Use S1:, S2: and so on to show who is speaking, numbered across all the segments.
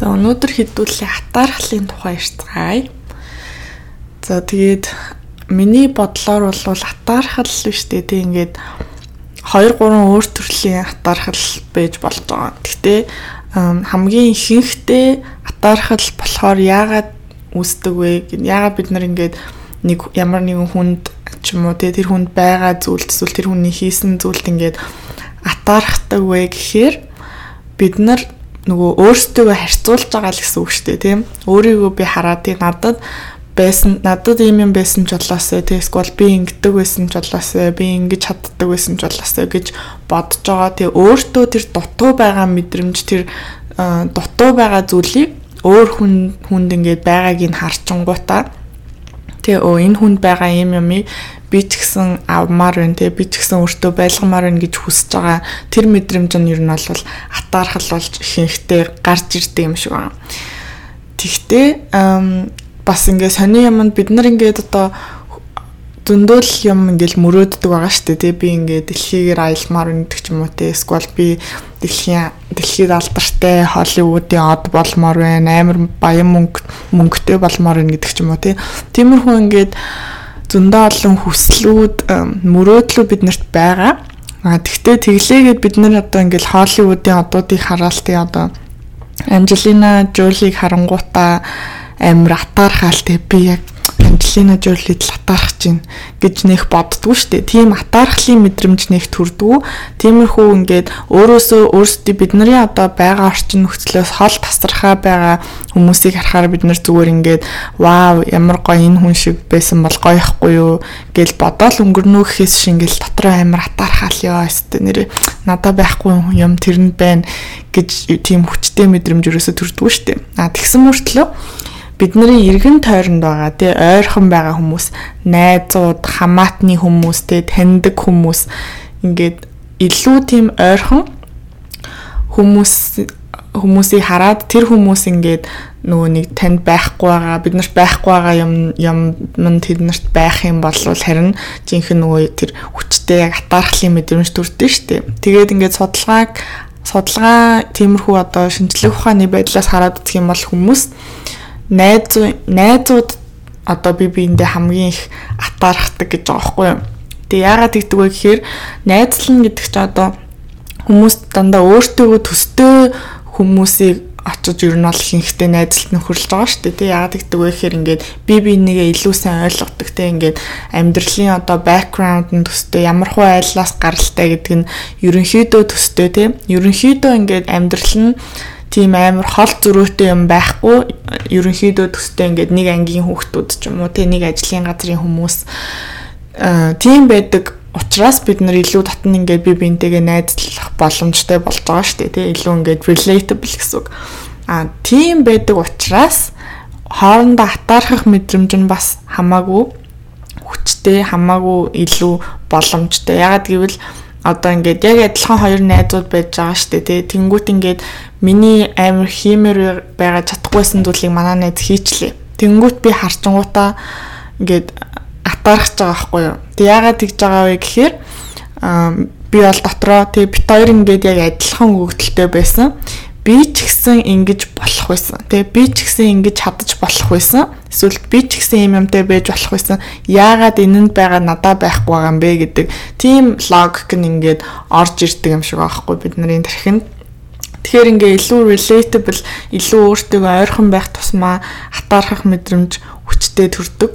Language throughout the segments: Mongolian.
S1: За өнөөдөр хэдүүлээ хатаархлын тухай ярьцгаая. За тэгээд миний бодлоор бол хатаархал биш дээ. Тэг ингээд 2 3 өөр төрлийн хатаархал байж болж байгаа. Гэхдээ хамгийн ихэнхдээ хатаархал болохоор яагаад үүсдэг вэ? Яагаад бид нар ингээд нэг ямар нэгэн хүнд ч юм уу тэр хүнд байгаа зүйлд эсвэл тэр хүний хийсэн зүйлд ингээд атаархдаг вэ гэхээр бид нар нөгөө өөрсдөө харьцуулж байгаа л гэсэн үг шүү дээ тийм. Өөрийгөө би хараад тийм надад байсан надад ийм юм байсан ч болоосоо тийм эсвэл би ингэдэг байсан ч болоосоо би ингэж чаддаг байсан ч болоосоо гэж бодож байгаа. Тийм өөртөө тэр дутуу байгаа мэдрэмж тэр дутуу байгаа зүйлийг өөр хүн хүнд ингээд байгааг нь харчингуудаа тэгээ өө энэ хүнд байгаа юм юмыг би ч гэсэн авмаар байна те би ч гэсэн өөртөө байлгамаар байна гэж хүсэж байгаа. Тэр мэдрэмж нь ер нь бол атаархал болж ихэнхдээ гарч ирдэг юм шиг байна. Тэгтээ бас ингээ сони юмд бид нар ингээд одоо зөндөөл юм ингээл мөрөөддөг байгаа шүү дээ тий би ингээд дэлхийгээр аялмаар өндөг ч юм уу тий эсвэл би дэлхийн дэлхийд алдартай Холливуудын од болмоор байна амар баян мөнгө мөнгөтэй болмоор байна гэдэг ч юм уу тий тиймэрхүү ингээд зөндөө олон хүслүүд мөрөөдлөө биднэрт байгаа. А тэгтээ тэглээгээд бид нар одоо ингээл Холливуудын одуудыг хараал тий одоо Анжелина Жолиг харангуудаа амар атаархаал тий би яг Анжелина Жолид л атаархаж чинь гэж нэх боддгоо штэ. Тийм атаархлын мэдрэмж нэх төрдгөө. Тиймэрхүү ингээд өөрөөсөө өөрсдөө бидний одоо байгаа орчин нөхцлөөс хол тасархаа байгаа хүмүүсийг харахаар бид нар зүгээр ингээд вау ямар гоё энэ хүн шиг байсан бол гоё ихгүй юу гэж бодоол өнгөрнөө гэхээс шингэл дотроо амар атаархаал ёо өстө нэрээ надад байхгүй юм тэрнд байна гэж тийм хүчтэй мэдрэмж өрөөсө төрдгөө штэ. А тэгсэн мөртлөө бидний эргэн тойронд байгаа тий ойрхон байгаа хүмүүс найзууд хамаатны хүмүүс тий таньдаг хүмүүс ингээд илүү тийм ойрхон хүмүүс хүмүүсийг хараад тэр хүмүүс ингээд нөгөө нэг танд байхгүй байгаа бид нарт байхгүй байгаа юм юм манд тэднэрт байх юм бол харин жинхэнэ нөгөө тэр хүчтэй яг атаархлын мэдрэмж төрдөө штэ. Тэгээд ингээд судалгааг судалгаа тиймэрхүү одоо шинжлэх ухааны байдлаас хараад үзэх юм бол хүмүүс найз найзууд одоо би биэндээ хамгийн их атаархдаг гэж байгаа байхгүй юу. Тэгээ яагаад тэгдэг вэ гэхээр найзлан гэдэг чинь одоо хүмүүс дандаа өөртөө төстэй хүмүүсийг очиж ер нь бол ихэнхдээ найзлалт нөхөрлж байгаа шүү дээ. Тэг яагаад гэдэг вэ гэхээр ингээд би бинийгээ илүү сайн ойлгодог те ингээд амьдралын одоо background нь төстэй ямар хуу айллаас гаралтай гэдэг нь ерөнхийдөө төстэй те. Ерөнхийдөө ингээд амьдрал нь тийм амар хол зөрүүтэй юм байхгүй. Ерөнхийдөө төстэй ингээд нэг ангийн хүүхдүүд ч юм уу тий нэг ажлын газрын хүмүүс тийм байдаг. Учраас бид нар илүү татн ингээд би бинтэйгээ найзлах боломжтой болж байгаа шүү дээ тий илүү ингээд relatable гэсэн үг. А тийм байдаг учраас хоорондоо хатаархах мэдрэмж нь бас хамаагүй хүчтэй хамаагүй илүү боломжтой. Ягаад гэвэл одоо ингээд яг адилхан хоёр найзууд байж байгаа шүү дээ тий тэнгуут ингээд миний амар хиймээр байгаа чадахгүйсэн зүйлийг манай найз хийчлээ. Тэнгүүт би харчингуудаа ингээд атаархаж байгаа байхгүй юу. Тэг яагаад тэгж байгаа вэ гэхээр би бол дотроо тэг бит хоёр ингээд яг адилхан өгдөлтэй байсан. Би ч гэсэн ингэж болох байсан. Тэг би ч гэсэн ингэж чадаж болох байсан. Эсвэл би ч гэсэн юм юмтай байж болох байсан. Яагаад энэнд байгаа надад байхгүй байгаа юм бэ гэдэг тийм логик нь ингээд орж ирдэг юм шиг байхгүй бид нарын тархинд Тэгэхээр ингээ илүү relatable, илүү өөртөө ойрхон байх тусмаа хатаархах мэдрэмж хүчтэй төрдөг.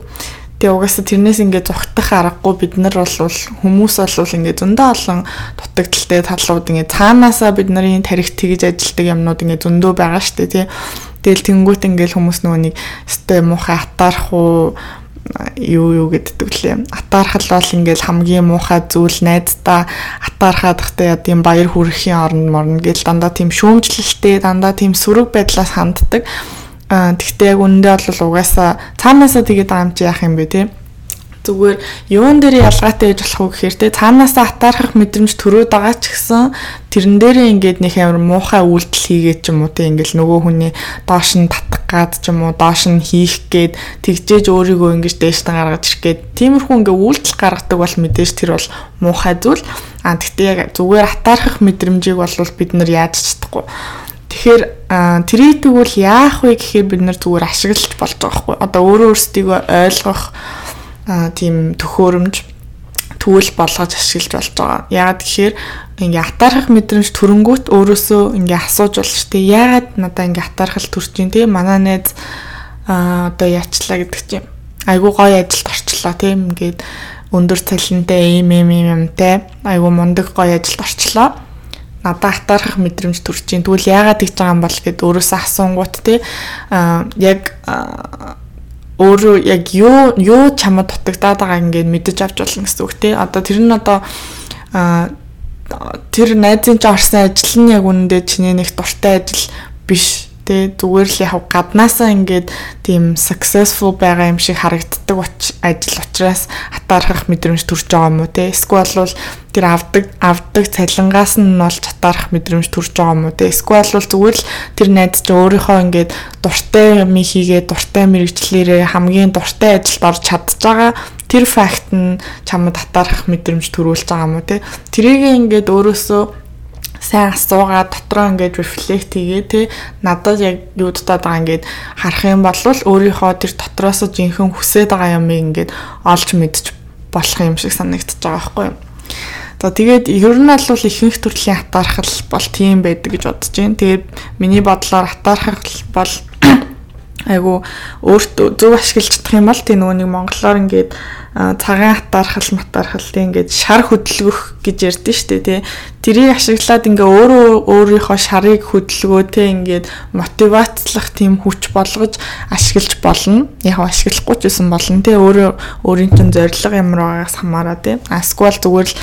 S1: Тэгээ угаасаа тэрнээс ингээ зүгтах аргагүй бид нар бол хүмүүс бол ингээ зөндөө олон дутагдaltaй талууд ингээ цаанаасаа бид нарын тарих тэгж ажилтдаг юмнууд ингээ зөндөө байгаа штэ тий. Тэгэл тэнгуут ингээл хүмүүс нөгөө нэг өстэй муухай хатаарах уу юу юу гэддэг лээ. Атаархал бол ингээл хамгийн муухай зүйл найздаа атаархаад ихтэй яа тийм баяр хүрхийн орн морно гэл дандаа тийм шүүмжлэлтэй дандаа тийм сөрөг байдлаас ханддаг. Аа тэгтээ яг үнэндээ бол угаасаа цаанаасаа тэгээд чи яах юм бэ те зүгээр юун дээр ялгаатай байж болох вэ гэхээр те цаанаасаа атаархах мэдрэмж төрөөд байгаа ч гэсэн тэрэн дээрээ ингээд нэг амар муухай үйлдэл хийгээд ч юм уу те ингээл нөгөө хүний доош нь татах гад ч юм уу доош нь хийх гээд тэгжээж өөрийгөө ингэж дээш нь гаргаж ирэх гээд тиймэрхүү ингээ үйлдэл гаргадаг бол мэдээж тэр бол муухай зүйл. А тэгтээ яг зүгээр атаархах мэдрэмжийг бол бид нар яаж чадахгүй Тэгэхээр тэрийг тэгвэл яах вэ гэхээр бид нар зүгээр ашиглаж болж байгаа хгүй. Одоо өөрөө өөрсдийгөө ойлгох тийм төхөөрөмж түүл болгож ашиглаж болж байгаа. Яагаад гэхээр ингээ атаархах мэдрэмж төрөнгүүт өөрөөсөө ингээ асууж болж штэ. Яагаад надаа ингээ атаархал төрж ин тийм манай найз аа одоо яачлаа гэдэг чинь айгуу гоё ажилд орчлоо тийм ингээд өндөр цалинтай ийм ийм юмтай айгуу мундаг гоё ажилд орчлоо надаа хатаарах мэдрэмж төрж чинь тэгвэл яагаад гэж байгаа юм бол гэд өөрөөсөө асуунгууд те. Яг өөрөө яг юу юу чамд дутагдаад байгааг ингээд мэдэж авч болно гэсэн үг те. Одоо тэр нь одоо тэр найзын ч орсон ажил нь яг үнэндээ чиний нэг дуртай ажил биш Тэ зүгээр л яг гаднаасаа ингээд тийм successful байгаа юм шиг харагддаг ажил учраас хатаархах мэдрэмж төрж байгаа юм уу те? Эсвэл бол тэр авдаг авдаг цалингаас нь болж хатаарах мэдрэмж төрж байгаа юм уу те? Эсвэл бол зүгээр л тэр найз чи өөрийнхөө ингээд дуртай юм хийгээ дуртай мэрэгчлэрээ хамгийн дуртай ажилд орж чадж байгаа тэр факт нь чамд хатаархах мэдрэмж төрүүлж байгаа юм уу те? Тэрийг ингээд өөрөөсөө сайн асуугаад дотроо ингээд рефлект хийгээ те надад яг юу дутаад байгаа ингээд харах юм бол өөрийнхөө тэр дотроос жинхэнэ хүсээд байгаа юмыг ингээд олж мэдж болох юм шиг санагдчихж байгаа байхгүй юу. За тэгээд ер нь бол ихэнх төрлийн хатаархал бол тийм байдаг гэж бодож байна. Тэгээд миний бодлоор хатаархал бол айгу өөртөө зөв ашиглаж чадах юм бол тийм нөгөө нэг монголоор ингээд цагаан хатаархал матаархал тийм ингээд шар хөдөлгөх гэж ярьдэн штэ тий. Тэрийг ашиглаад ингээ өөрөө өөрийнхөө шарыг хөдөлгөө тий ингээд мотивацлах тийм хүч болгож ашиглаж болно. Яг ашиглахгүй ч гэсэн болно тий. Өөрөө өөрийн чинь зорилго ямар байгаагаас хамаараа тий. Асквал зүгээр л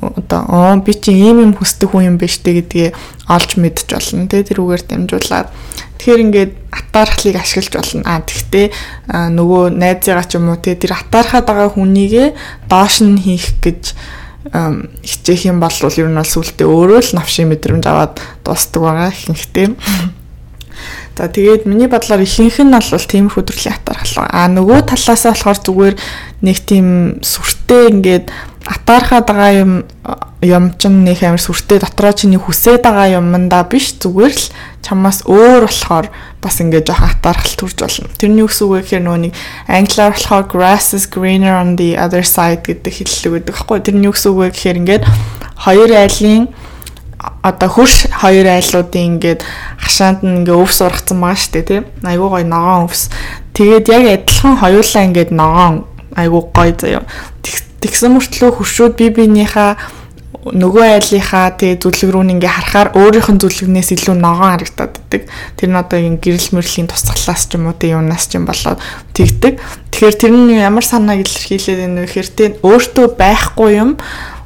S1: одоо оо би чи ийм юм хүсдэг хүн юм биш үү гэдгийг олж мэдж болно тий тэрүүгээр дамжуулаад Тэгэхээр ингээд атаархлыг ашиглаж болно. А тэгтээ нөгөө найзыгаа ч юм уу те тэр атаархаад байгаа хүнийгээ доош нь хийх гэж хичээх юм бол ер нь бол сүултээ өөрөө л навшийн мэдрэмж аваад дуустдаг байгаа ихэнхдээ. За тэгээд миний бодлоор ихэнх нь бол тиймэрхүү төрлийн атаархал. А нөгөө талаас нь болохоор зүгээр нэг тийм сүртэй ингээд атаархаад байгаа юм юм чинь нэг амар сүртэй дотроо чиний хүсээд байгаа юмдаа биш зүгээр л чамаас өөр болохоор бас ингээд жоох атаархал төрж болно. Тэрний үгс үг гэхээр нөгөө нэг англиар болохоор grass is greener on the other side гэдэг хэллэг байдаг байхгүй. Тэрний үгс үг гэхээр ингээд хоёр айлын одоо хөрш хоёр айлуудын ингээд хашаанд нь ингээ өвс ургацсан байгаа шүү дээ тийм айгуу гоё ногоон өвс тэгээд яг адилхан хоёулаа ингээд ногоон айгуу гоё заяа Тэгсэн мөртлөө хуршууд би биенийхээ нөгөө айлынхаа тэгээ зүлэг рүү ингээ харахаар өөрийнх нь зүлэгнээс илүү ногоон харагдаад байдаг. Тэр нь одоо ин гэрэл мөрлийн тусгалаас ч юм уу тэ юунаас ч юм болоод тэгдэг. Тэгэхээр тэр нь ямар санааг илэрхийлээд байна вэ гэхээр тэ өөртөө байхгүй юм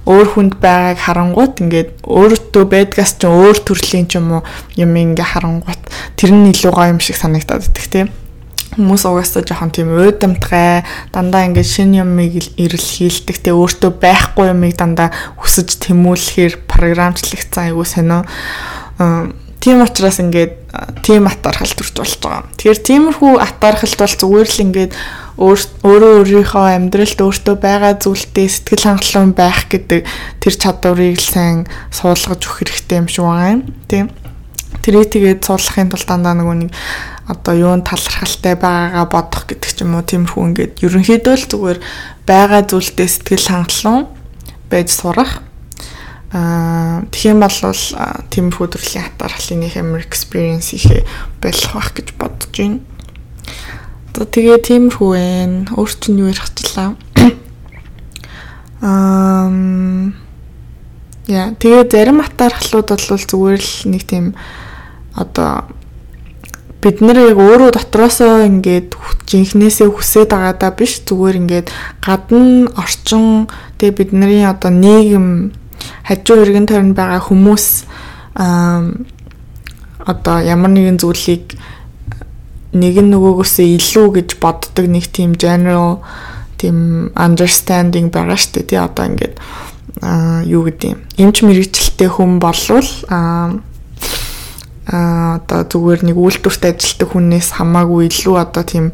S1: өөр хүнд байгааг харангуут ингээд өөртөө байдгаас ч өөр төрлийн ч юм уу юм ингээ харангуут тэр нь илүү гоё юм шиг санагдаад байдаг тийм. Хүмүүс угаасаа жоохон тийм уйдамтгай дандаа ингээд шинэ юмыг ирэл хийлдэг те өөртөө байхгүй юмыг дандаа хүсэж тэмүүлэхээр програмчлагдсан айгуу сонио тийм учраас ингээд тийм атаархал төрж болж байгаа. Тэгэхээр тиймэрхүү атаархалд бол зүгээр л ингээд өөрөө өөрийнхөө амьдралд өөртөө байгаа зүйлтэй сэтгэл хангалуун байх гэдэг тэр чадварыг л сайн суулгаж өгөх хэрэгтэй юм шиг байгаа юм. Тийм. Тэрийг тэгээд суулгахын тулд дандаа нөгөө нэг одоо юун талархалтай байгаагаа бодох гэдэг ч юм уу тиймэрхүү ингээд ерөнхийдөө л зүгээр байгаа зүйлдээ сэтгэл хангалуун байж сурах аа юм бол тиймэрхүү төрлийн хатаархлын нэг амар experience ихе болох байх гэж бодож байна. Одоо тэгээ тиймэрхүү байна. Өөр чинь юу ярих гэжлаа. Аа яа тэгээ зарим хатаархлууд бол зүгээр л нэг тийм одоо бид нэр яг өөрөө дотроосоо ингээд жинхнээсээ хүсээд байгаадаа биш зүгээр ингээд гадна орчин тэгээ бидний одоо нийгэм хажуу иргэн тойронд байгаа хүмүүс одоо ямар нэгэн зүйлийг нэг нь нөгөөгөөсөө илүү гэж боддог нэг тийм general тийм understanding байгаа шүү дээ тий одоо ингээд юу гэдэг юм эмч мэрэгчлээ хүн болвол аа одоо зүгээр нэг үйлдвэрт ажилладаг хүнээс хамаагүй илүү одоо тийм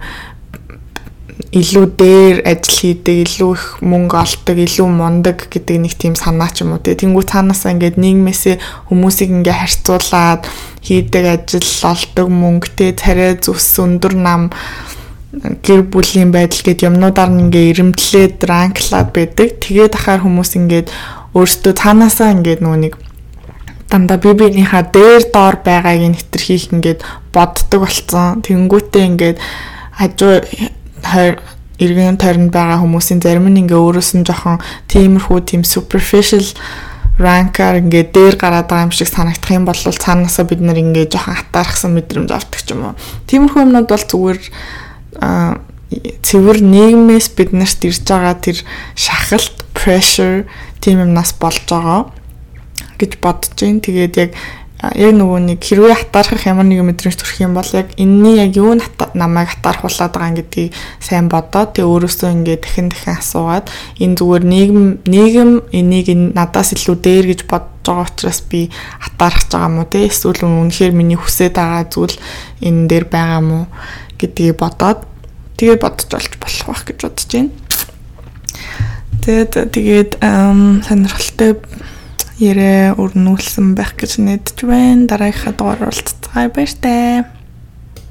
S1: илүү дээр ажил хийдэг, илүү их мөнгө олдог, илүү мундаг гэдэг нэг тийм санаа ч юм уу. Тэнгүү цаанаасаа ингээд нийгмээсээ хүмүүсийг ингээ харьцуулаад хийдэг ажил, олдог мөнгөтэй царай зүс өндөр нам гэр бүлийн байдал гэд юмнуудаар нь ингээ ирэмтлээд ранклаад байдаг. Тэгээд ахаар хүмүүс ингээд өөрсдөө цаанаасаа ингээд нэг дандаа би биенийхээ дээр доор байгааг нэтэрхийх ингээд боддог болцсон. Тэнгүүтээ ингээд хажуу иргэн тойронд байгаа хүмүүсийн зарим нь ингээ өөрөөс нь жоохон тиймэрхүү тийм superficial ранкаар ингээ дээр гараад байгаа юм шиг санагдах юм бол цаанаасаа бид нэр ингээ жоохон хатаархсан мэдрэмж авдаг ч юм уу. Тиймэрхүү юмнууд бол зүгээр цэвэр нийгмээс биднэрт ирж байгаа тэр шахалт pressure тийм юмнаас болж байгаа гэж бодож байна. Тэгээд яг яг нөгөө нэг хэрвээ хатаархах ямар нэгэн мэдрэмж төрөх юм бол яг энэний яг юу намайг хатаархуулаад байгаа гэдгийг сайн бодоод тэг өөрөөсөө ингээд дахин дахин асуугаад энэ зүгээр нийгэм нийгэм энийг надаас илүү дээр гэж бодож байгаа учраас би хатаархаж байгаа мó те эсвэл үнэхээр миний хүсэж байгаа зүйл энэ дээр байгаа мó гэдгийг бодоод тэгээ бодож олж болох байх гэж бодож байна. Тэгээд тэгээд сонирхолтой ярэ өрнүүлсэн байх гэж найдаж байна. Дараагийнхаа дугаар уулзцгаая баяр таа.